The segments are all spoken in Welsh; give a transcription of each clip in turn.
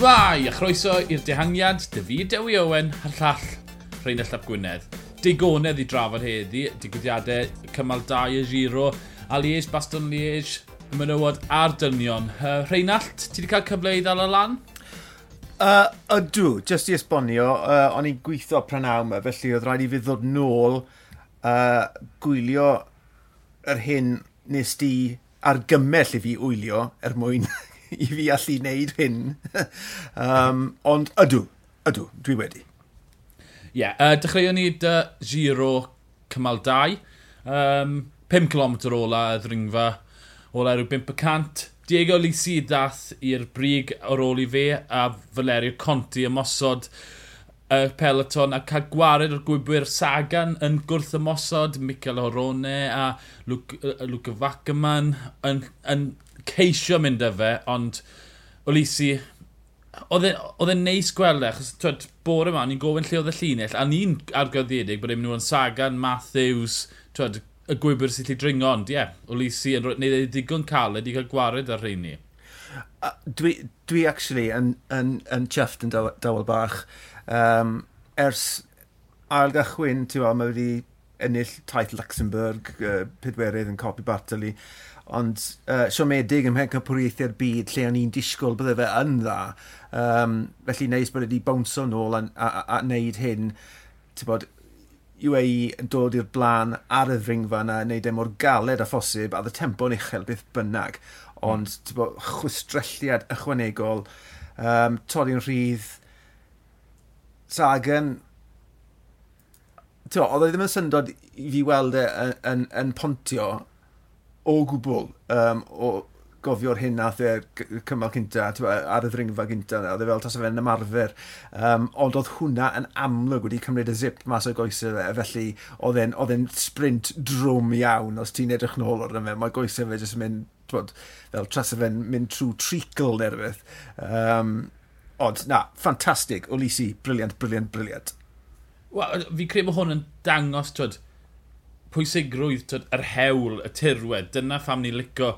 Shmai! A chroeso i'r dehangiad, David Dewi Owen, a'r llall Rheinald Llap Gwynedd. Digonedd i drafod heddi, digwyddiadau cymal 2 y giro, a Liege, Baston Liege, y menywod a'r dynion. Uh, Rheinald, ti wedi cael cyfle i ddal y lan? Uh, ydw, jyst i esbonio, uh, o'n i'n gweithio prynhawn yma, felly oedd rhaid i fi ddod nôl uh, gwylio yr hyn nes di argymell i fi wylio er mwyn i fi allu wneud hyn. um, ond ydw, ydw, dwi wedi. Ie, yeah, uh, dechreuwn ni dy giro cymal 2. Um, 5 km ola y ddringfa, ola rhyw 500. Diego Lisi dath i'r brig ar ôl i fe a Valerio Conti ymosod y peloton a cael gwared o'r gwybwyr Sagan yn gwrth ymosod, Michael Horone a Luca Facaman yn, yn ceisio mynd â fe, ond Olisi, e- oedd e'n neis gweld e, achos twed, bore yma, ni'n gofyn lle oedd y llinell, a ni'n argyddedig bod e'n mynd o'n Sagan, Matthews, twed, y gwybr sy'n lli dringo, ond ie, yeah, Olisi, yn neud ei ddigon caled i cael gwared ar rheini. Uh, dwi, dwi actually yn, yn, yn chyfft yn dawel, bach. Um, ers ail gychwyn, ti'n meddwl, mae wedi ennill taith Luxembourg, uh, pedwerydd yn copi Bartoli. Uh, ond uh, siomedig ym mhen cypwriaethu'r byd lle o'n i'n disgwyl bydde fe yn dda. Um, felly neis bod wedi bownso nôl a, a, a, a wneud hyn, ti'n bod, UAE yn dod i'r blaen ar y ddringfa yna, wneud e mor galed a phosib, a ddy tempo'n uchel beth bynnag. Ond, mm. ti'n bod, chwistrelliad ychwanegol, um, torri'n rhydd, Sagan, ti'n bod, oedd e ddim yn syndod i fi weld e yn, yn, yn pontio, o gwbl um, o gofio'r hyn nath e'r cymal cynta, ar y ddringfa cynta, oedd e fel tas o fe'n ymarfer. Um, ond oedd hwnna yn amlwg wedi cymryd y zip mas o goesau fe, felly oedd e'n sprint drwm iawn os ti'n edrych nôl o'r yma. Mae goesau fe jyst yn mynd, bod, fel tras o fe'n mynd trwy treacle neu rhywbeth. Um, ond na, ffantastig, Olisi, briliant, briliant, briliant. Wel, fi credu bod hwn yn dangos, twyd, pwysigrwydd tyd, yr hewl, y tirwedd. Dyna pham ni'n licio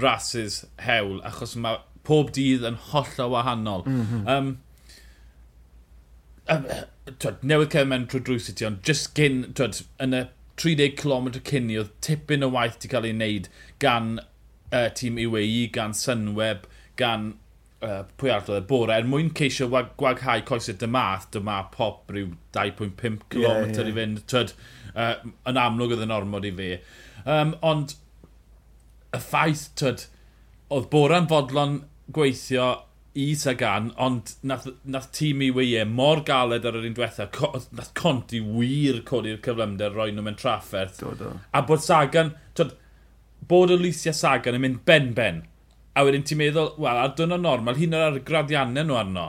rhasys hewl, achos mae pob dydd yn holl o wahanol. Mm -hmm. um, um, twyd, newydd cael mewn trwy drws i ond just gyn, twyd, yn y 30 km cyn i, oedd tipyn o waith wedi cael ei wneud gan uh, tîm UAE, gan Sunweb, gan uh, pwy arall oedd e, bore, er mwyn ceisio wag, gwaghau coesau dymath, dyma pop rhyw 2.5 km yeah, yeah. i fynd. Twyd, uh, yn amlwg oedd yn ormod i fi. Um, ond y ffaith, tyd, oedd Bora'n fodlon gweithio i Sagan, ond nath, nath tîm i weie mor galed ar yr un diwetha, co, nath Conti wir codi'r cyflymder roi nhw mewn trafferth. Do, do. A bod Sagan, tyd, bod Alicia Sagan yn mynd ben-ben, a wedyn ti'n meddwl, wel, ar dwrnod normal, hyn ar graddiannau nhw arno,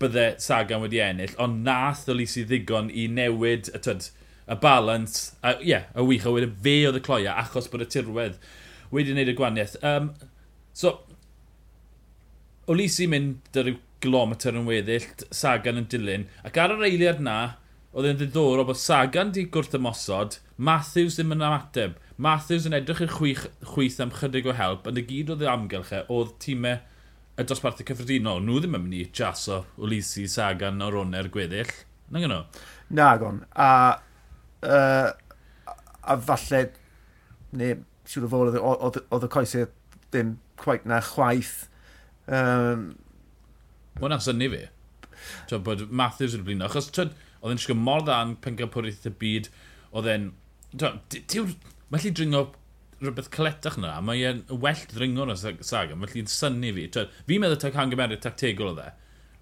bydde Sagan wedi ennill, ond nath Alicia ddigon i newid, y tyd, y balans, a ie, yeah, y wych, a wedyn fe oedd y cloia, achos bod y tirwedd wedi wneud y gwaniaeth. Um, so, Olisi mynd dy ryw gilometr yn weddill, Sagan yn dilyn, ac ar yr eiliad na, oedd e'n ddiddorol bod Sagan di gwrth ymosod, Matthews ddim yn ymateb. Matthews yn edrych i'r chwych, chwyth am chydig o help, ond y gyd oedd y amgylch e, oedd tîmau y dosbarthu cyffredinol. Nhw ddim yn mynd i jaso Olisi Sagan o'r onau'r gweddill. Na gynno? Na gon. A uh, a falle, neu siwr o fod, oedd y coesau ddim quite na chwaith. Um, Wel, syni fi. Tio, bod Matthews yn blino. Achos, tio, oedd e'n siŵr mor dda yn pencampwriaeth y byd, oedd e'n... Tiw, mae lli dringo rhywbeth coletach na, mae e'n well dringo na saga, mae lli'n syni fi. Tio, fi'n meddwl ta'n cangymeriad tactegol o dde,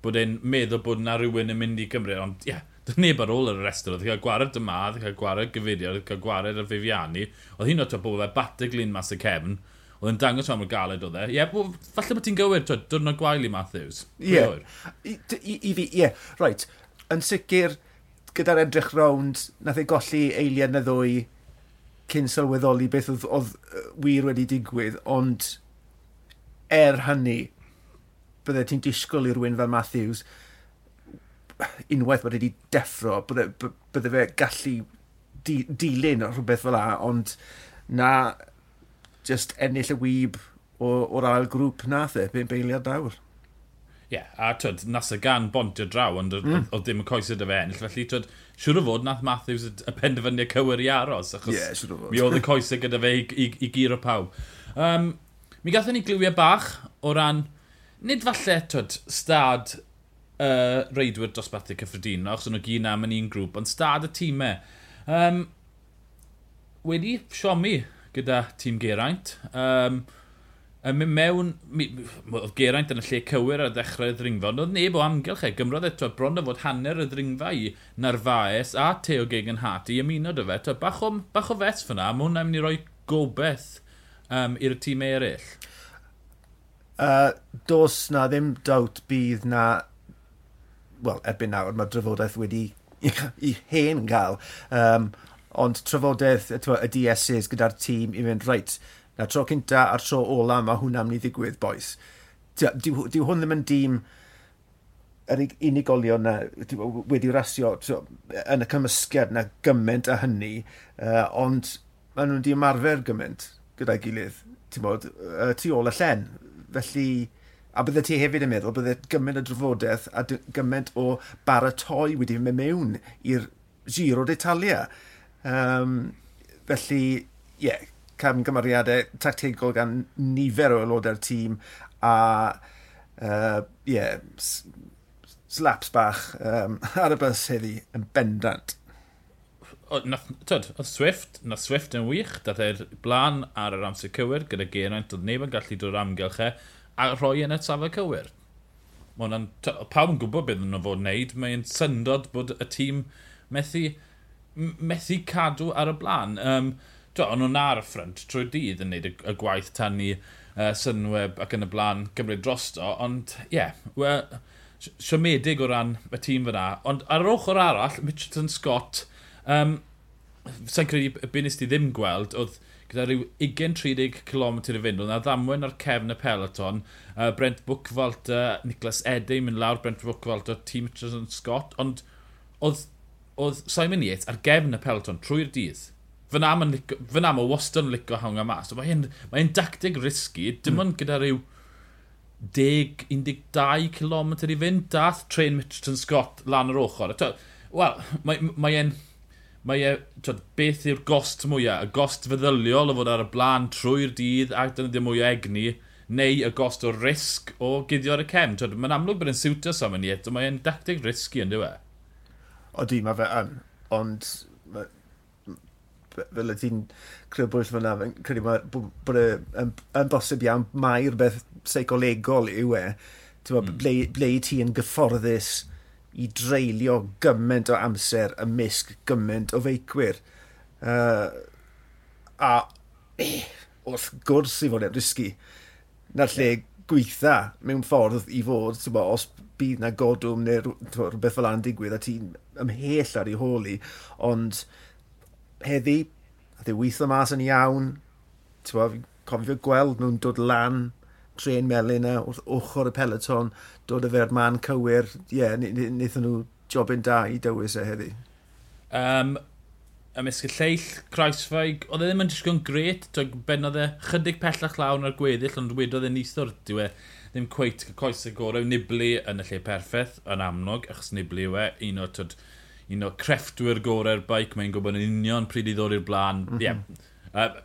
bod e'n meddwl bod na rhywun yn mynd i Gymru, ond, ie, yeah, Dwi'n neb ar ôl yr restr, oedd cael gwared dyma, oedd cael gwared gyfeiriad, oedd cael gwared ar Fifiani. Oedd hi'n o'r bod fe batau glin mas y cefn, oedd yn dangos am y galed oedd e. Ie, yeah, falle bod ti'n gywir, twyd, dwrnod gwael i Matthews. Ie, yeah. I, i, i fi, ie, yeah. right. Yn sicr, gyda'r edrych rownd, nath ei golli eiliad na ddwy cyn sylweddoli beth oedd, oedd wir wedi digwydd, ond er hynny, byddai ti'n disgwyl i rhywun fel Matthews, unwaith bod wedi deffro, bydde, bydde fe gallu di, dilyn rhywbeth fel la, ond na just ennill y wyb o'r ail grŵp nath e, be'n beiliad dawr. Ie, yeah, a twyd, nas y gan bontio draw, ond mm. oedd ddim yn coesio dy fe ennill. Felly, twyd, siwr o fod nath Matthews y penderfyniau cywir i aros, achos yeah, fod. mi oedd y coesau gyda fe i, i, i gyr o pawb. Um, mi gathon ni gliwiau bach o ran, nid falle, twyd, stad uh, reidwyr dosbarthu cyffredinol, achos nhw gyn am yn un grŵp, ond stad y tîmau. Um, wedi siomi gyda tîm Geraint. Um, mewn, oedd Geraint yn y lle cywir ar ddechrau y ddringfa, ond oedd neb o amgylch e, gymrodd eto bron o fod hanner y ddringfa i Narfaes a Teo Gegan Hat i ymuno dy fe, to, bach, o, bach o fes fyna, mae hwnna'n mynd i roi gobeith um, i'r tîm eraill. Uh, dos na ddim dawt bydd na wel, erbyn nawr, mae drafodaeth wedi i hen gael. Um, ond trafodaeth y DSs gyda'r tîm i fynd, reit, na tro cynta a'r tro ola mae hwnna'n mynd i ddigwydd, boes. Dyw, dyw hwn ddim yn dîm yr unigolion na wedi rasio twa, yn y cymysgedd na gymaint a hynny, uh, ond maen nhw'n di ymarfer gymaint gyda'i gilydd, ti'n bod, uh, tu ôl y llen. Felly, A bydde ti hefyd yn meddwl, bydde gymaint o drafodaeth a gymaint o baratoi wedi mynd mewn i'r Giro d'Italia. Um, felly, ie, yeah, cam camgymariadau tactegol gan nifer o aelodau'r tîm a, uh, yeah, slaps bach um, ar y bus heddi yn bendant. Tyd, oedd Swift, na Swift yn wych, dath e'r blaen ar yr amser cywir gyda Geraint, oedd neb yn gallu dod amgylch e a rhoi yn y tafod cywir. Mae. Pawb yn gwybod beth nhw'n fod wneud. Mae'n syndod bod y tîm methu, methu cadw ar y blaen. Um, Ond nhw'n ar y ffrant trwy dydd yn neud y, y gwaith tan ni uh, synweb ac yn y blaen gymryd drosto. Ond, ie, yeah, well, siomedig o ran y tîm fyna. Ond ar yr ochr arall, Mitchelton Scott, um, sa'n credu y nes ti ddim gweld, oedd gyda rhyw 20-30 km i fynd. Oedd na ddamwen ar cefn y peloton. Uh, Brent Bwcfalt, uh, Nicholas Edey, mynd lawr Brent Bwcfalt o'r tîm Richardson Scott. Ond oedd, oedd Simon Yates ar gefn y peloton trwy'r dydd. Fyna am, o wastad yn licio hawnga mas. Mae hyn, mae hyn dactig risgi. dim mm. ond gyda rhyw 10-12 km i fynd, dath Train Mitchelton Scott lan yr ochr. Wel, mae'n... mae, mae mae e, twyd, beth yw'r gost mwyaf? Y gost feddyliol o fod ar y blaen trwy'r dydd ac dyna ddim mwy o egni, neu y gost o risg o guddio ar y cem. Mae'n amlwg bod yn siwtio sam yn ond eto, mae'n dactig risgi yn dweud. O di, mae fe yn, ond ma, fel y ti'n creu bwys fyna, fe'n credu bod e yn bosib iawn, mae'r beth seicolegol yw e, hmm. ble, ble ti yn gyfforddus, mm i dreulio gymaint o amser ymysg gymaint o feicwyr. Uh, a eh, wrth gwrs i fod yn risgu, na'r lle gweitha mewn ffordd i fod, bo, os bydd na godwm neu rhywbeth fel yna'n digwydd a ti'n ymhell ar ei holi, ond heddi, a ddi weithio mas yn iawn, ti'n cofio gweld nhw'n dod lan tren melun wrth ochr y peleton, dod y fer man cywir, ie, yeah, wnaethon nhw jobyn da i dywys e heddi. Um, ymysg y lleill, Croesfaig, oedd e ddim yn disgwyl yn gret, bennodd e chydig pellach lawn ar gweddill, ond wedodd e nithwr, diwe, ddim cweit coesau gorau, Nibli yn y lle perffaith, yn amlwg, achos Nibli yw e, un o, tyd, un o crefftwyr gorau'r baic, mae'n gwybod yn union pryd i ddod i'r blaen. Mm -hmm. yeah. uh,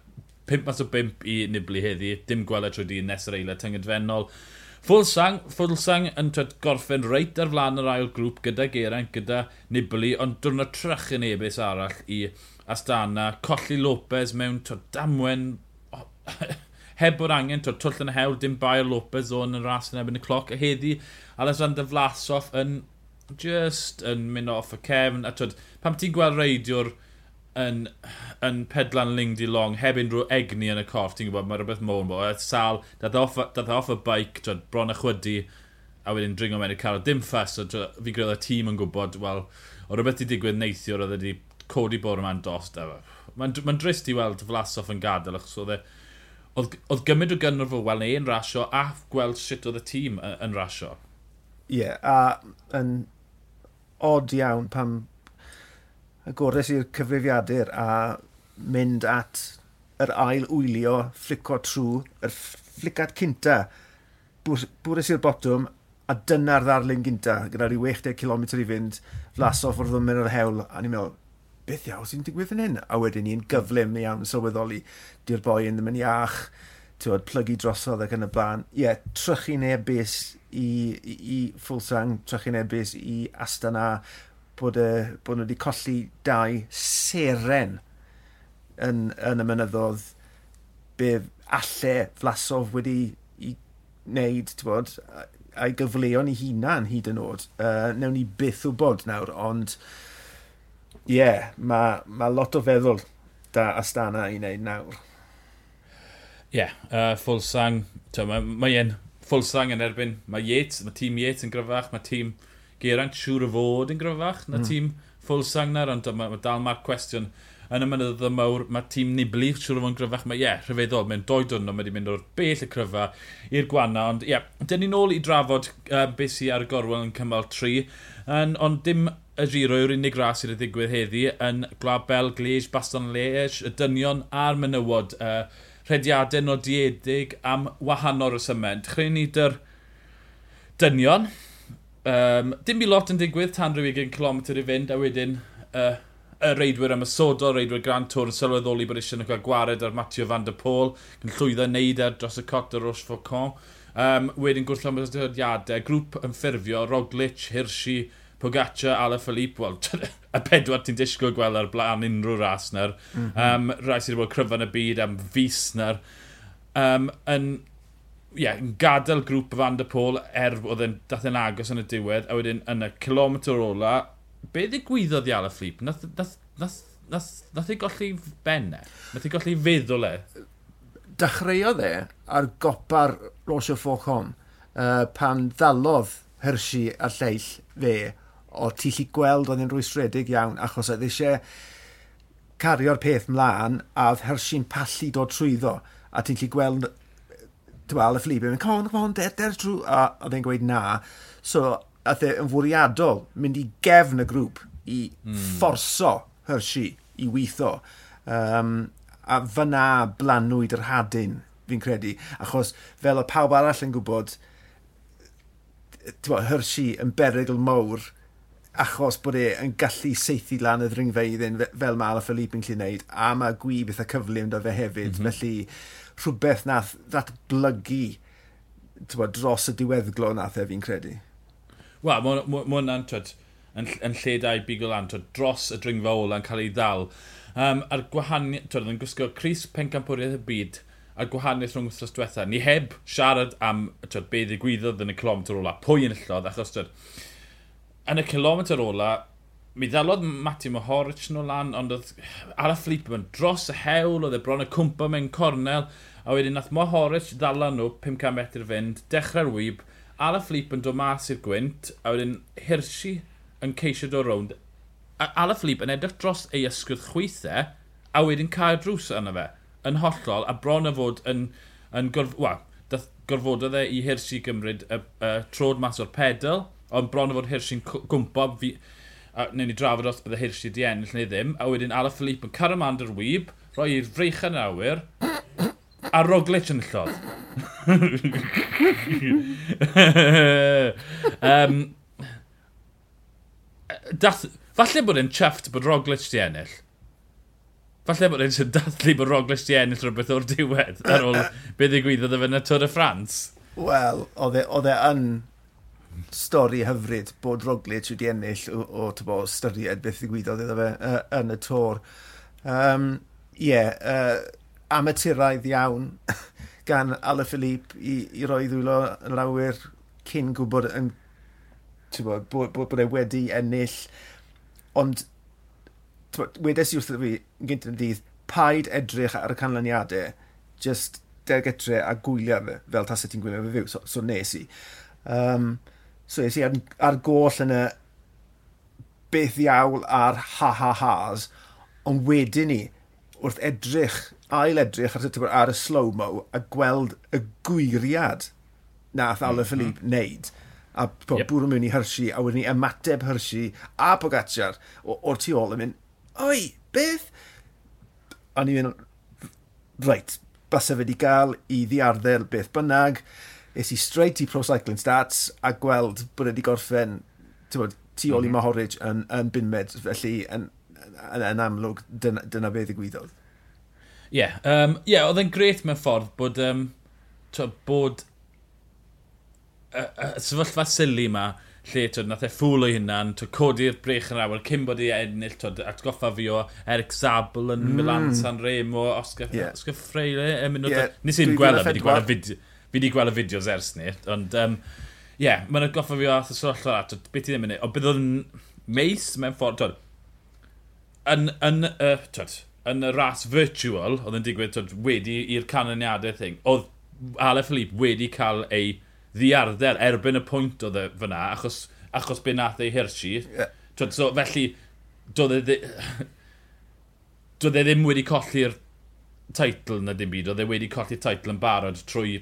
pimp mas o bimp i Nibli heddi, dim gweld e trwy dyn nes yr eilad tyngedfennol. Fulsang, Fulsang yn twyd gorffen reit ar flaen yr ail grŵp gyda Geraint, gyda Nibli, ond diwrnod trach yn ebys arall i Astana. Colli Lopez mewn twyd damwen heb bod angen twyd twll yn y hewl, dim bai o Lopez o yn y ras yn ebyn y cloc. A heddi Alexander Vlasov yn just yn mynd off y cefn. A twyd, pam ti'n gweld reidiwr yn, yn pedlan ling di Long heb unrhyw egni yn y corff, ti'n gwybod, mae rhywbeth môn bo. Sal, dath e off, dath e off y bike, twyd, bron y chwydi, a wedyn dringo mewn i cael dim ffas, so fi gwybod y tîm yn gwybod, wel, o rhywbeth i digwydd neithiwr oedd wedi codi bore yma'n dost. Mae'n ma drist i weld Flasoff yn gadael, achos oedd e, oedd gymryd o gynnwyr fo wel neu'n rasio a gweld sut oedd y tîm yn rasio. Ie, yeah, a yn od iawn pam agores i'r cyfrifiadur a mynd at yr ail wylio flico trwy, yr flicad cynta, bwres i'r botwm, a dyna'r ddarlun gynta, gyda rhyw 60 km i fynd, flasoff o'r ddwmyn o'r hewl, a ni'n meddwl, beth iawn sy'n digwydd yn hyn? A wedyn ni'n gyflym iawn sylweddoli, di'r boi yn ddim yn iach, tywod, plygu drosodd ac yn y blaen. Ie, yeah, trychu'n ebus i, i, i Fulsang, trychu'n ebus i Astana, bod, e, bod nhw wedi colli dau seren yn, yn y mynyddodd be alle flasof wedi i wneud, bod, a'i gyfleon i hunan hyd yn oed. Uh, newn ni byth wybod nawr, ond ie, yeah, mae ma lot o feddwl da Astana i wneud nawr. Ie, yeah, uh, Fulsang, mae ma, ma ffulsang yn erbyn, mae Yates, mae tîm Yates yn gryfach, mae tîm... Team Geraint siŵr o fod yn gryfach na mm. tîm Fulsang na, ond mae ma dal mae'r cwestiwn yn y mynydd y mawr, mae tîm Nibli siŵr o fod yn gryfach, mae ie, yeah, rhyfeddol, mae'n doi dwrnod, mae wedi mynd o'r bell y cryfa i'r gwanna, ond ie, yeah, dyn ni'n ôl i drafod uh, beth sy'n ar y gorwel yn cymal 3, yn, ond dim y giro yw'r unig ras sydd wedi ddigwydd heddi yn Gwlad Bel, Gleish, Baston Leish, y dynion a'r menywod, uh, rhediadau nodiedig am wahanol resymau. Dechrau ni dyr dynion, Um, dim bu lot yn digwydd tan rhyw 20 km i fynd, a wedyn uh, y reidwyr am y ymysodol, reidwyr Grand Tour, yn sylweddoli bod eisiau cael gwared ar Mathieu van der Pôl, yn llwyddo neud ar dros y cot o Roche Faucon. Um, wedyn gwrth am ysdydiadau, grŵp yn ffurfio, Roglic, Hirschi, Pogaccia, Ala Philippe, wel, y pedwar ti'n disgwyl gweld ar blaen unrhyw ras na'r. Mm -hmm. um, Rai sydd wedi bod cryfan y byd am fus na'r. Um, yn yeah, gadael grŵp Van der Pôl er oedd e'n dath e'n agos yn y diwedd, a wedyn yn y kilometr ola, be ddigwyddodd i Ala Fflip? Nath, nath, nath, nath, nath ei golli benne? Nath ei golli feddwl e? Dechreuodd e ar gopa'r Rosio Ffocon uh, pan ddalodd Hershey a lleill fe o ti lli gweld oedd e'n rwystredig iawn achos oedd eisiau cario'r peth mlaen a oedd Hershey'n pallu dod trwyddo a ti'n lli gweld Wel, y Felipe, come on, come on, der, der trwy, A oedd e'n gweud na. So, oedd e'n fwriadol mynd i gefn y grŵp i mm. fforso Hershey i weitho. Um, a fyna blanwyd yr hadyn, fi'n credu. Achos fel o pawb arall yn gwybod, bod, Hershey yn berygl mawr achos bod e yn gallu seithi lan y ddringfeidd fel mae Ala Philippe yn gallu gwneud, a mae gwyb eitha cyflym da fe hefyd, mm -hmm. felly rhywbeth nath ddatblygu bod, dros y diweddglo nath e fi'n credu. Wel, mae hwnna'n yn, yn lle dau i bigo lan, twyd, dros y dringfa ola yn cael ei ddal. Um, a'r gwahaniaeth, twyd, yn gwisgo Cris Pencampwriaeth y byd, a'r gwahaniaeth rhwng wythnos diwetha. Ni heb siarad am twyd, be ddigwyddodd yn y kilometr ola, pwy yn llod, achos twyd, yn y kilometr ola, mi ddalodd Mati Mohoric nhw lan, ond oedd ar y fflip yn dros y hewl, oedd e bron y cwmpa mewn cornel, a wedyn nath Mohoric ddala nhw 500 metr fynd, dechrau'r wyb, ar y fflip yn dod mas i'r gwynt, a wedyn Hirsi yn ceisio dod rownd. Al y fflip yn edrych dros ei ysgwydd chweithau, a wedyn cael drws yna fe, yn hollol, a bron y fod yn, yn gorf... Wel, dath gorfododd e i Hirsi gymryd y, y, y trod mas o'r pedal, ond bron y fod Hirsi'n gwmpa, fi, a newn ni drafod os bydde Hirsi di ennill neu ddim, a wedyn Ala Philippe yn caramand yr wyb, roi i'r freichau yn awyr, a Roglic yn llodd. um, dath, falle bod e'n chyfft bod Roglic di ennill. Falle bod e'n dathlu bod Roglic di ennill rhywbeth o'r diwedd ar ôl beth ddigwyddodd efo yn y Tôr y Ffrans. Wel, oedd e, e yn stori hyfryd bod Roglic wedi ennill o, o tybo, styried beth ddigwyddodd iddo fe uh, yn y tor. Um, yeah, uh, amaturaidd iawn gan Ala Philippe i, i roi ddwylo yn lawer cyn gwybod yn, tybo, bod, bod, bod e wedi ennill. Ond tybo, wedes i wrth fi yn gynt yn dydd, paid edrych ar y canlyniadau, just dergetre a gwylio fe, fel tas y ti'n gwylio fe fyw, so, so nes i. Um, So es i ar, ar goll yn y beth iawl ar ha-ha-has, ond wedyn ni, wrth edrych, ail edrych ar, ar y slow-mo a gweld y gwiriad nath Alain mm mm-hmm. Philippe mm. neud, a po, yep. bwrw mewn i hyrsi, a wedyn ni ymateb hyrsi, a Pogacar o'r tu ôl yn mynd, oi, beth? A ni'n mynd, reit, basa fe wedi gael i ddiarddel beth bynnag, es i straight i Pro Cycling Stats a gweld bod wedi gorffen bod, tu ôl i mhm. Mahorage yn, yn bunmed, felly yn, yn, yn amlwg dyna, dyna beth ddigwyddodd. Ie, yeah, um, yeah, oedd e'n gret mewn ffordd bod, um, to, bod y, y sefyllfa sili yma, lle twyd, nath e ffwl o hynna'n codi'r brech yn awel, cyn bod i ennill, twyd, atgoffa fi o Eric Zabl yn mm. Milan San Remo, Oscar, yeah. Oscar Freire, yn mynd o... Yeah. Nes i'n gweld e, o, wedi gweld y fideo fi wedi gweld y fideos ers ni, ond ie, um, yeah, mae'n goffa fi o ath y sefyllfa at, beth i ddim yn ei, ond bydd o'n meis mewn ffordd, twyd, yn, yn, uh, twyd, yn y ras virtual, oedd yn digwydd twyd, wedi i'r canlyniadau thing, oedd Ale Philippe wedi cael ei ddiarddel erbyn y pwynt oedd e fyna, achos, achos be nath ei hirsi. Yeah. Twyd, so, felly, doedd e, doedd e ddim wedi colli'r teitl na dim byd, oedd e wedi colli'r teitl yn barod trwy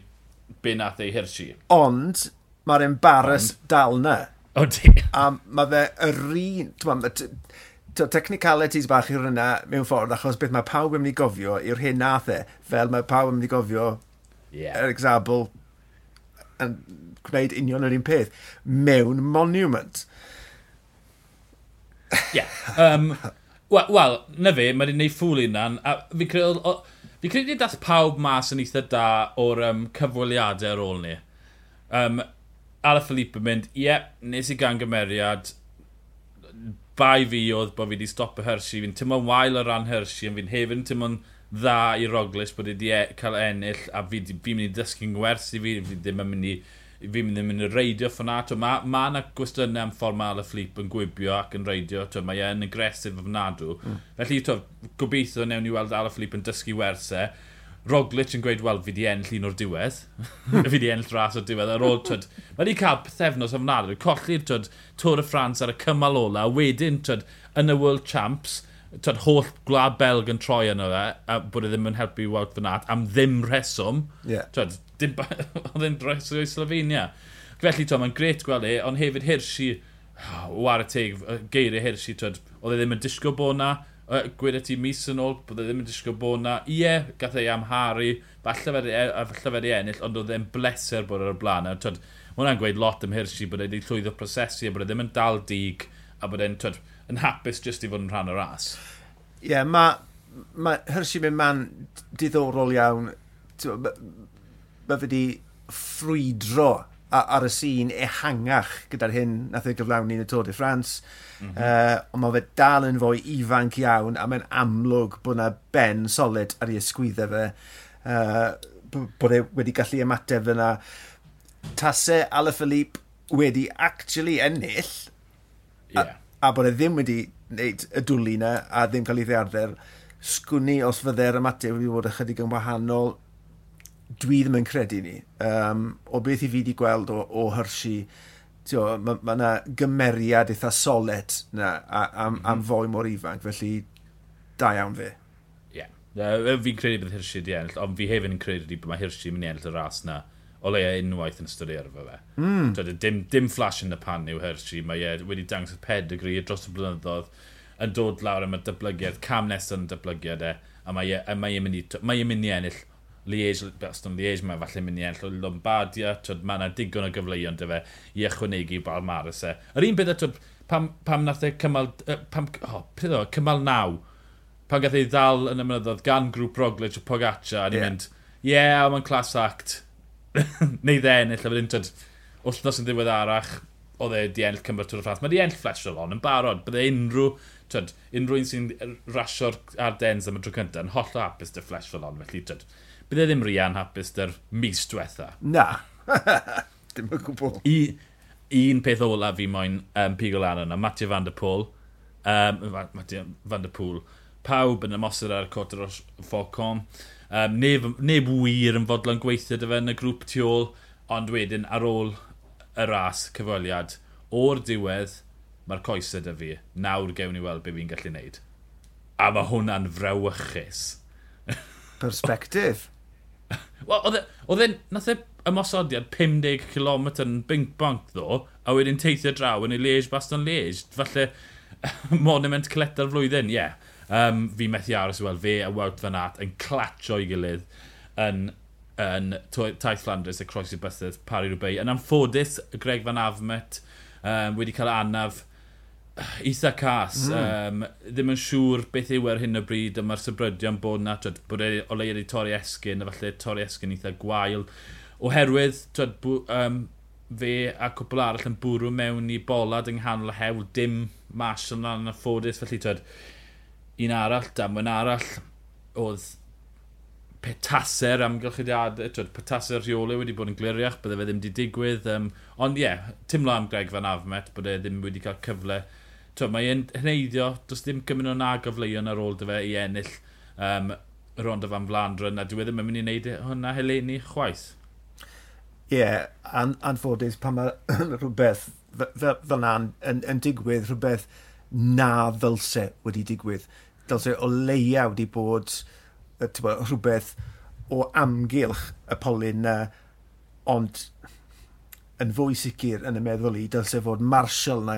be nath ei hirsi. Ond, mae'r embarrass Ond... dal na. O di. A mae fe yr un... Technicalities bach i'r yna mewn ffordd, achos beth mae pawb yn mynd i gofio i'r hyn nath e, fel mae pawb yn mynd i gofio, yeah. er example, yn gwneud union yr un peth, mewn monument. Ie. Yeah. Um, Wel, well, na fe, mae'n wedi'n gwneud ffwl i hwnna, a fi'n credu Fi credu dath pawb mas yn eitha da o'r um, cyfweliadau ar ôl ni. Um, Ala Philippe yn mynd, ie, yeah, nes i gan gymeriad, bai fi oedd bod fi wedi stopio Hershey, fi'n tymlo'n wael o ran Hershey, ond fi'n hefyd yn tymlo'n dda i Roglic bod wedi e- cael ennill a fi'n fi mynd i dysgu'n gwers i fi, fi ddim yn mynd i fi'n mynd i mynd i reidio ffynat. Mae ma yna gwestiynau am ffordd mae Alaphilippe yn gwybio ac yn reidio. To, mae e'n agresif o fnadw. Mm. Felly, to, gobeithio newn ni weld Ala Alaphilippe yn dysgu wersau. Roglic yn gweud, wel, fi di enll un o'r diwedd. fi di enll ras o'r diwedd. Ar ôl, twyd, mae di cael pethefnos ofnadw. Colli'r twyd, Tôr y Ffrans ar y cymal ola. Wedyn, twyd, yn y World Champs, twyd, holl gwlad Belg yn troi yno fe, a bod e ddim yn helpu i Wout Fanat, am ddim rheswm. Yeah. Twyd, dim oedd e'n dros o'i Slovenia. Felly, to, mae'n gret gweld e, ond hefyd Hirsi, oh, war y teg, geiriau Hirsi, twyd, oedd e ddim yn disgo bod na, gweda ti mis yn ôl, bod e ddim yn disgo bod na. Ie, gath e ei amharu, falle fe, falle fe ennill, ond oedd e'n bleser bod ar y blaen. Mae hwnna'n gweud lot ym Hirsi, bod e wedi llwyddo prosesu, a bod e ddim yn dal dig, a bod e'n yn hapus jyst i fod yn rhan o'r ras. Ie, yeah, mae ma, Hirsi mynd man diddorol iawn mae fe wedi ffrwydro ar y sîn ehangach gyda'r hyn nath ei gyflawni yn y Tôr de France. Mm -hmm. uh, ond mae fe dal yn fwy ifanc iawn a mae'n amlwg bod yna ben solid ar ei ysgwyddau fe. Uh, bod e wedi gallu ymateb yna. Tase Alaphilippe wedi actually ennill yeah. a, a bod e ddim wedi wneud y dwlu yna a ddim cael ei ddearfer. Sgwni os fydde'r ymateb wedi bod ychydig yn wahanol dwi ddim yn credu ni. Um, o beth i fi wedi gweld o, o Hershey, tio, mae ma yna gymeriad eitha solet na, a, am, mm -hmm. am mhm. fwy mor ifanc, felly da iawn fe. Ie. Yeah. Uh, fi'n credu bydd Hershey wedi ennill, ond fi hefyd yn credu bod mae Hershey yn mynd i ennill y ras na o leia unwaith yn ystod ei fe. Mm. Dwi, dim, dim flash yn y pan yw Hershey, mae e wedi dangos y pedigree dros y blynyddoedd yn dod lawr am y dyblygiad, cam nesaf yn y dyblygiad e, a mae e, mae e mynd i, mae e mynd i ennill Liege, Baston Liege, mae falle mynd i enll o Lombardia, twyd, mae yna digon o gyfleuon dy fe i ychwanegu bal maris e. Yr un beth, twyd, pam, pam nath e cymal, pam, oh, pryd o, e, cymal naw, pan gath ei ddal yn y mynyddodd gan grŵp Roglic o Pogaccia, a ni'n yeah. mynd, ie, yeah, mae'n class act, neu dden, illa fydyn, twyd, wythnos yn ddiwedd arach, oedd e di enll cymryd Tŵr y Ffrans. Mae di enll Fletcher on yn barod. Bydde unrhyw, twyd, unrhyw un sy'n rasio'r ardens am y tro cyntaf yn holl o hapus dy Fletcher on. Felly, twyd, bydd e ddim rian hapus dy'r mis diwetha. Na, dim yn gwybod. I, un peth ola fi moyn um, pigo lan yna, Matthew van der Pôl, um, Matthew van der Pôl, pawb yn ymosod ar y cwtr o'r Falcon, um, neb, neb wir yn fodlon gweithio dy fe yn y grŵp tu ôl, ond wedyn ar ôl y ras cyfweliad, o'r diwedd, mae'r coesau dy fi, nawr gewn ni weld be fi'n gallu wneud. A mae hwnna'n frewychus. Perspektif. Wel, e, oedd e'n... Nath e ymosodiad 50 km yn bink bonc ddo, a wedyn teithio draw yn ei leish baston leish. Falle monument cleta'r flwyddyn, ie. Yeah. Um, fi methu aros i weld fe a Wout Van Aert yn clatio i gilydd yn, yn taith Flandres y croesi Bythydd, Pari Rwbeu. Yn amffodus, Greg Van Afmet um, wedi cael anaf eitha cas. Mm. Um, ddim yn siŵr beth yw ar hyn o bryd, a mae'r sybrydion bod na, twyd, bod e o leir i torri esgyn, a falle torri esgyn eitha gwael. Oherwydd, twyd, bw, um, fe a cwpl arall yn bwrw mewn i bolad yng nghanol hewl, dim Marshall na'n ffodus. felly twyd, un arall, damwen arall, oedd petaser amgylchiadau, twyd, petaser rheoli wedi bod yn gliriach, bydde fe ddim wedi digwydd. Um, ond ie, yeah, Tim am Greg Van Afmet, bod e ddim wedi cael cyfle to, mae e'n hneiddio, does dim gymryd o'n agofleuon ar ôl dy fe i ennill um, y rond o fan Flandron, a dwi e ddim yn mynd i wneud hwnna heleni chwaith. Ie, yeah, an anffodus pan mae rhywbeth fel na'n yn, yn digwydd, rhywbeth na ddylse wedi digwydd. Dylse o leia wedi bod bo, rhywbeth o amgylch y polyn na, ond yn fwy sicr yn y meddwl i, dylse fod Marshall na,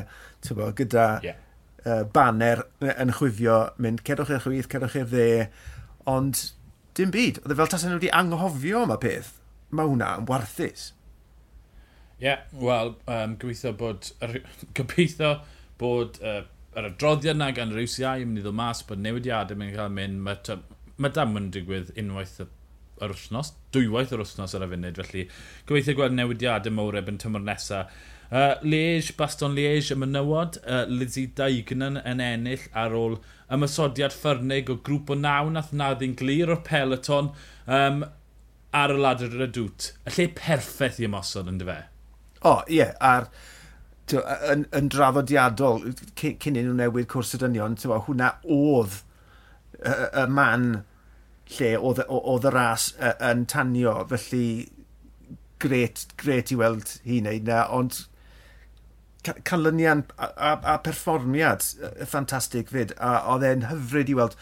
bo, gyda yeah. uh, banner yn chwifio, mynd cerwch i'r chwith, cerwch i'r dde, ond dim byd. Oedd e fel tas nhw wedi anghofio yma peth. Mae hwnna yn warthus. Ie, yeah, wel, um, gobeithio bod, gobeithio bod uh, yr adroddiad na gan yr UCI yn mynd i ddod mas bod newidiadau yn cael mynd. Mae ma dam yn digwydd unwaith y yr wythnos, dwywaith yr wythnos ar y funud, felly gobeithio gweld newidiadau mawr ebyn tymor nesaf. Uh, Liege, Baston Liege y mynywod, uh, Lizzie Daignan yn ennill ar ôl ymysodiad ffyrnig o grŵp o naw nath naddi'n glir o'r peloton um, ar y ladr yr y dŵt. Y lle perffaith i ymosod yn dy fe? O, oh, ie, yeah, a'r yn, yn drafodiadol cyn i nhw newid cwrs y dynion, hwnna oedd y, y man lle oedd y ras yn tanio, felly gret, gret i weld hi wneud na, ond canlynian a, a, a perfformiad ffantastig fyd, a oedd e'n hyfryd i weld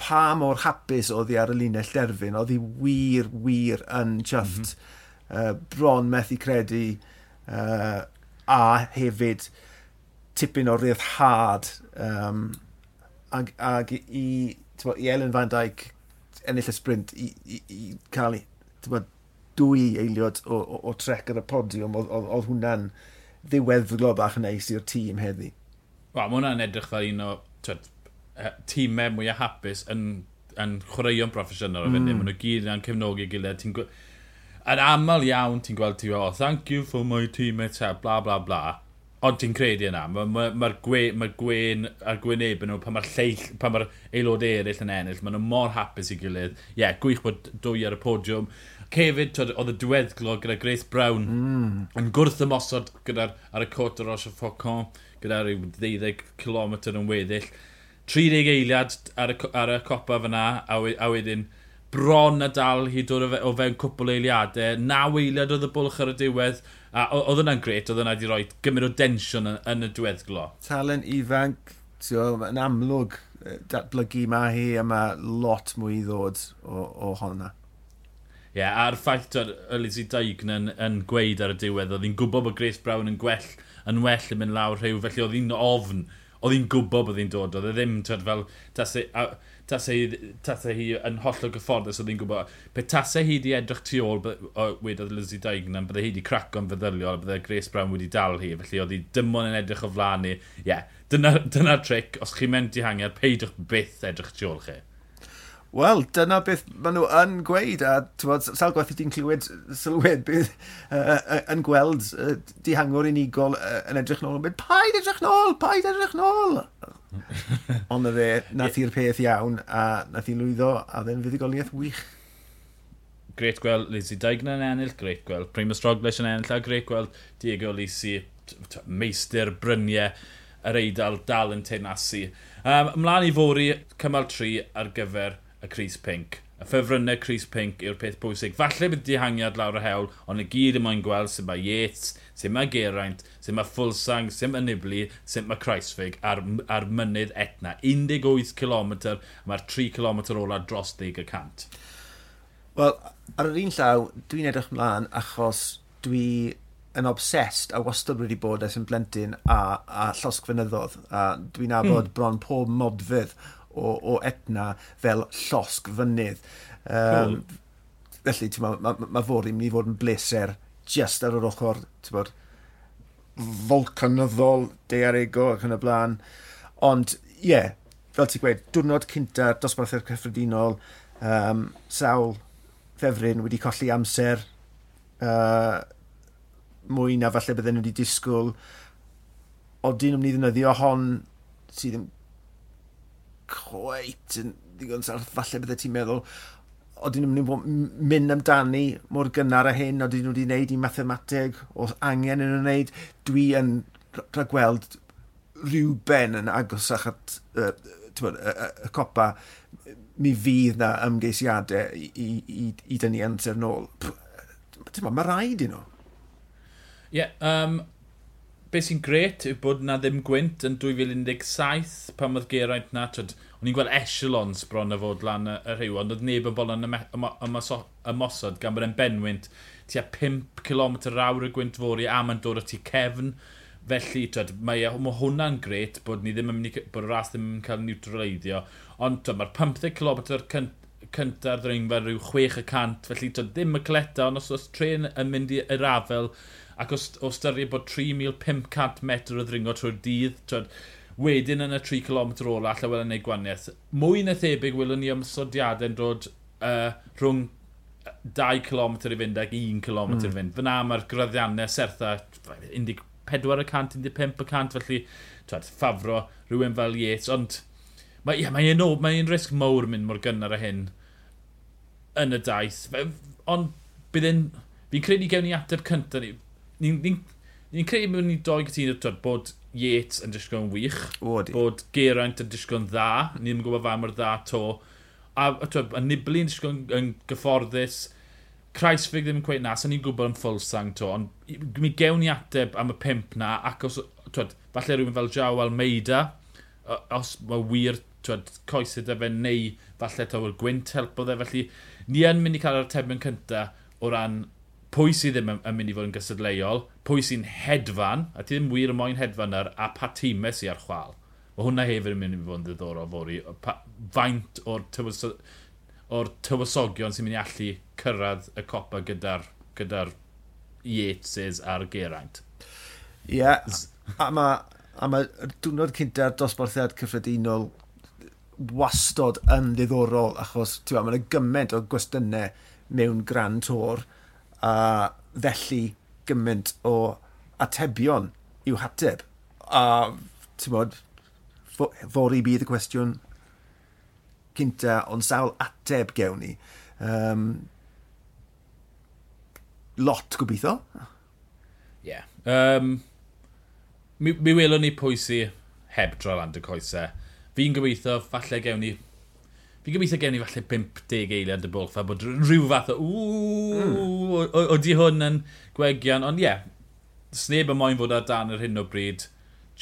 pa mor hapus oedd hi ar y linell derfyn, oedd hi wir, wir yn chyfft, mm -hmm. uh, bron methu credu, uh, a hefyd tipyn o ryddhad um, ag, ag i, i Ellen Van Dijk ennill y sprint i, i, i cael bod, dwy eiliad o, o, o trec ar y podiwm, oedd hwnna'n ddiweddglo bach yn neis i'r tîm heddi. Wel, mae hwnna'n edrych fel un o twed, e, tîmau mwyaf hapus yn, yn chwaraeon proffesiynol o fynd. Mm. Maen nhw gyd yn cefnogi gilydd. Yn aml iawn ti'n gweld ti o, oh, thank you for my teammates, bla bla bla. Ond ti'n credu yna, mae'r ma, ma, ma gwe, ma gwen a'r gweneb nhw, pan mae'r lleill, pan mae'r aelod eraill yn ennill, maen nhw mor hapus i gilydd. Ie, yeah, gwych bod dwy ar y podiwm. Cefyd, oedd y diweddglo gyda Grace Brown mm. yn gwrth ymosod gyda, ar y cwrt o Roche Focon, gyda rhyw 12 km yn weddill. 30 eiliad ar y, ar y copa fyna, a, a wedyn... We bron a dal hyd o, o fewn cwpl eiliadau. Naw eiliad oedd y bwlch ar y diwedd. A oedd yna'n gret, oedd yna wedi rhoi gymryd o densiwn yn, yn y diweddglo. Talen ifanc, yn amlwg datblygu ma hi a mae lot mwy i ddod o, o honna. Ie, yeah, a'r ffaith o'r Elisi Daign yn, yn gweud ar y diwedd, oedd hi'n gwybod bod Grace Brown yn gwell, yn well yn mynd lawr rhyw, felly oedd hi'n ofn, oedd hi'n gwybod bod hi'n dod, oedd hi ddim, twed, fel, tas, a, tasau hi, tase hi yn hollol gyfforddus oedd hi'n gwybod. Pe tasau hi wedi edrych tu ôl, wedodd Lizzie Diagnan, bydde hi wedi craco'n feddyliol, bydde Grace Brown wedi dal hi, felly oedd hi dim ond yn edrych o flaen ni. Ie, yeah, dyna'r dyna tric, os chi'n mynd i hangiad, peidwch byth edrych tu ôl chi. Wel, dyna beth maen nhw yn gweud, a bod, sawl gwaith i ti'n clywed sylwed beth uh, yn gweld uh, dihangwr unigol uh, yn edrych nôl. yn mynd, Paid edrych nôl! Paid edrych nôl! Ond y fe, nath i'r peth iawn, a nath i lwyddo, a dde'n fuddigoliaeth wych. Gret gweld Lizzie Dignan yn ennill, gret gweld Primus Roglic yn ennill, a gret gweld Diego Lisi, meistr bryniau, yr eidl dal yn teinasu. Um, ymlaen i fori cymal 3 ar gyfer y Cris Pink y ffefrynnau Chris Pink yw'r peth bwysig. Falle bydd dihangiad lawr y hewl, ond y gyd yma'n gweld sy'n mae Yates, sy'n mae Geraint, sy'n mae Fulsang, sy'n mae Nibli, sy'n mae Kreisfig ar, ar mynydd Etna. 18 km, mae'r 3 km ola dros 10 y cant. Wel, ar yr un llaw, dwi'n edrych mlaen achos dwi yn obsessed a wastad wedi bod ers yn blentyn a, a llosgfynyddodd. A dwi'n abod mm. bron pob modfydd o, o Etna fel llosg fynydd. Um, cool. Felly, mae ma, ma, ma fod i'n mynd i fod yn bleser just ar yr ochr, ti'n bod, volcanyddol, dearego ac yn y blaen. Ond, ie, yeah, fel ti'n gweud, diwrnod cynta, dosbarthau'r cyffredinol, um, sawl ffefryn wedi colli amser uh, mwy na falle bydden nhw wedi disgwyl. Oedden nhw'n mynd i ddynyddio hon sydd ddim cweit yn ddigon sarth, falle byddai ti'n meddwl, oedden nhw'n mynd mynd amdani mor gynnar a hyn, oedden nhw wedi wneud i mathemateg, o angen yn wneud, dwi yn rhagweld rhyw ben yn agosach at y y, y, copa, mi fydd na ymgeisiadau i, i, i, i dynnu amser nôl. Mae rhaid i nhw. Ie, yeah, um, beth sy'n gret yw bod na ddim gwynt yn 2017 pan oedd Geraint na, twyd, o'n i'n gweld echelons bron y fod lan y, y rhyw, ond oedd neb yn bolon ymosod gan bod e'n benwynt tua 5 km awr y gwynt fori a mae'n dod o tu cefn. Felly, twyd, mae, e- mae hwnna'n gret bod ni ddim yn mynd i, bod y ras ddim yn cael niwtraleiddio, ond mae'r 15 km cynt cynta'r ddringfa rhyw 6 y cant, felly to ddim y cleta, ond os oes tren yn mynd i'r afel, ac os, os dyried bod 3,500 metr o ddringo trwy'r dydd, twyd, wedyn yn y 3 km ola, allai wel yn neud gwaniaeth. Mwy na thebyg wylwn ni ymsodiadau'n dod uh, rhwng 2 km i fynd ac 1 km mm. i hmm. fynd. Fyna mae'r graddiannau sertha 14%, 15%, felly twyd, ffafro rhywun fel Yates, ond Mae yeah, mae un, mae un risg mawr mynd mor gynnar a hyn yn y daith. Ond bydd e'n... Fi'n credu gewn ni ateb cyntaf ni. Ni'n ni, ni, ni credu bod ni doi gytun bod Yates yn disgwyl yn wych. Wodi. Bod Geraint yn disgwyl yn dda. Ni'n gwybod fa mor dda to. A, a, a Nibli yn disgwyl yn gyfforddus. Kreisfig ddim yn gweud na, sa'n ni'n gwybod yn ffulsang to, ond mi gewn ni ateb am y pimp na, ac os, twyd, falle rhywun fel Jao Almeida, os mae wir twyd, coesau dy fe neu falle tyw'r gwynt helpodd e. Felly ni yn mynd i cael yr atebion cynta o ran pwy sydd ddim yn mynd i fod yn gysadleuol, pwy sy'n hedfan, a ti ddim wir yn moyn hedfan ar, a pa tîmau sy'n ar chwal. Mae hwnna hefyd yn mynd i fod yn ddiddorol fori. Pa, faint o'r, tywys, or tywysogion sy'n mynd i allu cyrraedd y copa gyda'r gyda Yateses a'r Geraint. Ie, yeah, a mae a ma diwrnod cynta'r dosbarthiad cyffredinol wastod yn ddiddorol achos mae yna gymaint o gwestiynau mewn gran tor a felly gymaint o atebion i'w hateb. A ti'n bod, fori bydd y cwestiwn cynta, ond sawl ateb gewn ni. Um, lot gobeithio. Ie. Yeah. Um, mi, mi welwn ni pwysi heb droi land y coesau Fi'n gobeithio, falle gewn ni... Fi'n gobeithio gewn ni falle 50 eiliad y bwlch, a bod rhyw fath o... Ww, mm. oeddi hwn yn gwegian, ond ie, yeah, sneb y moyn fod ar dan yr hyn o bryd,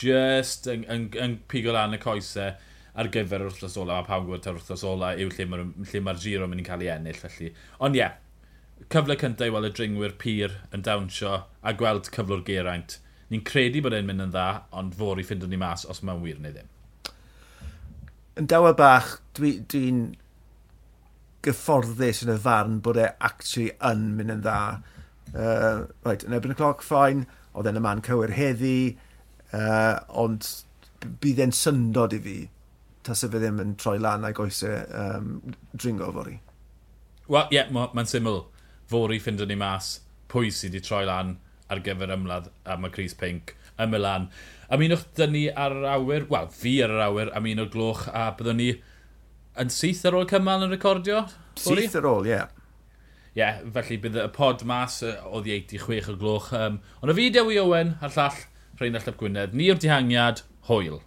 just yn, yn, yn pigo lan y coesau ar gyfer yr wrthnos ola, a pawb gwybod ta'r wrthnos ola yw lle mae'r ma, giro yn mynd i cael ei ennill, felly. Ond ie, yeah, cyfle cyntaf i weld y dringwyr pyr yn dawnsio a gweld cyflwr geraint. Ni'n credu bod e'n mynd yn dda, ond fawr i ffindo ni mas os mae'n wir neu ddim yn dawel bach, dwi'n dwi, gyfforddus yn y farn bod e actually yn mynd yn dda. Uh, right, yn ebyn y cloc, ffain, oedd e'n y man cywir heddi, uh, ond bydd e'n syndod i fi tas y fe ddim yn troi lan ag oesau um, e, dringo fori. Wel, ie, yeah, mae'n ma syml. Fori ffind ni mas pwy sydd wedi troi lan ar gyfer ymladd am y Cris Pink y Milan. Ymunwch dyn ni ar yr awyr, wel, fi ar yr awyr, am un o'r gloch, a byddwn ni yn syth ar ôl cymal yn recordio? Syth ar ôl, ie. Yeah. Ie, yeah, felly bydd y pod mas o ddieiti chwech o gloch. Um, ond y fi Dewi Owen, a'r llall Rhain Llap Gwynedd. Ni o'r dihangiad, hwyl.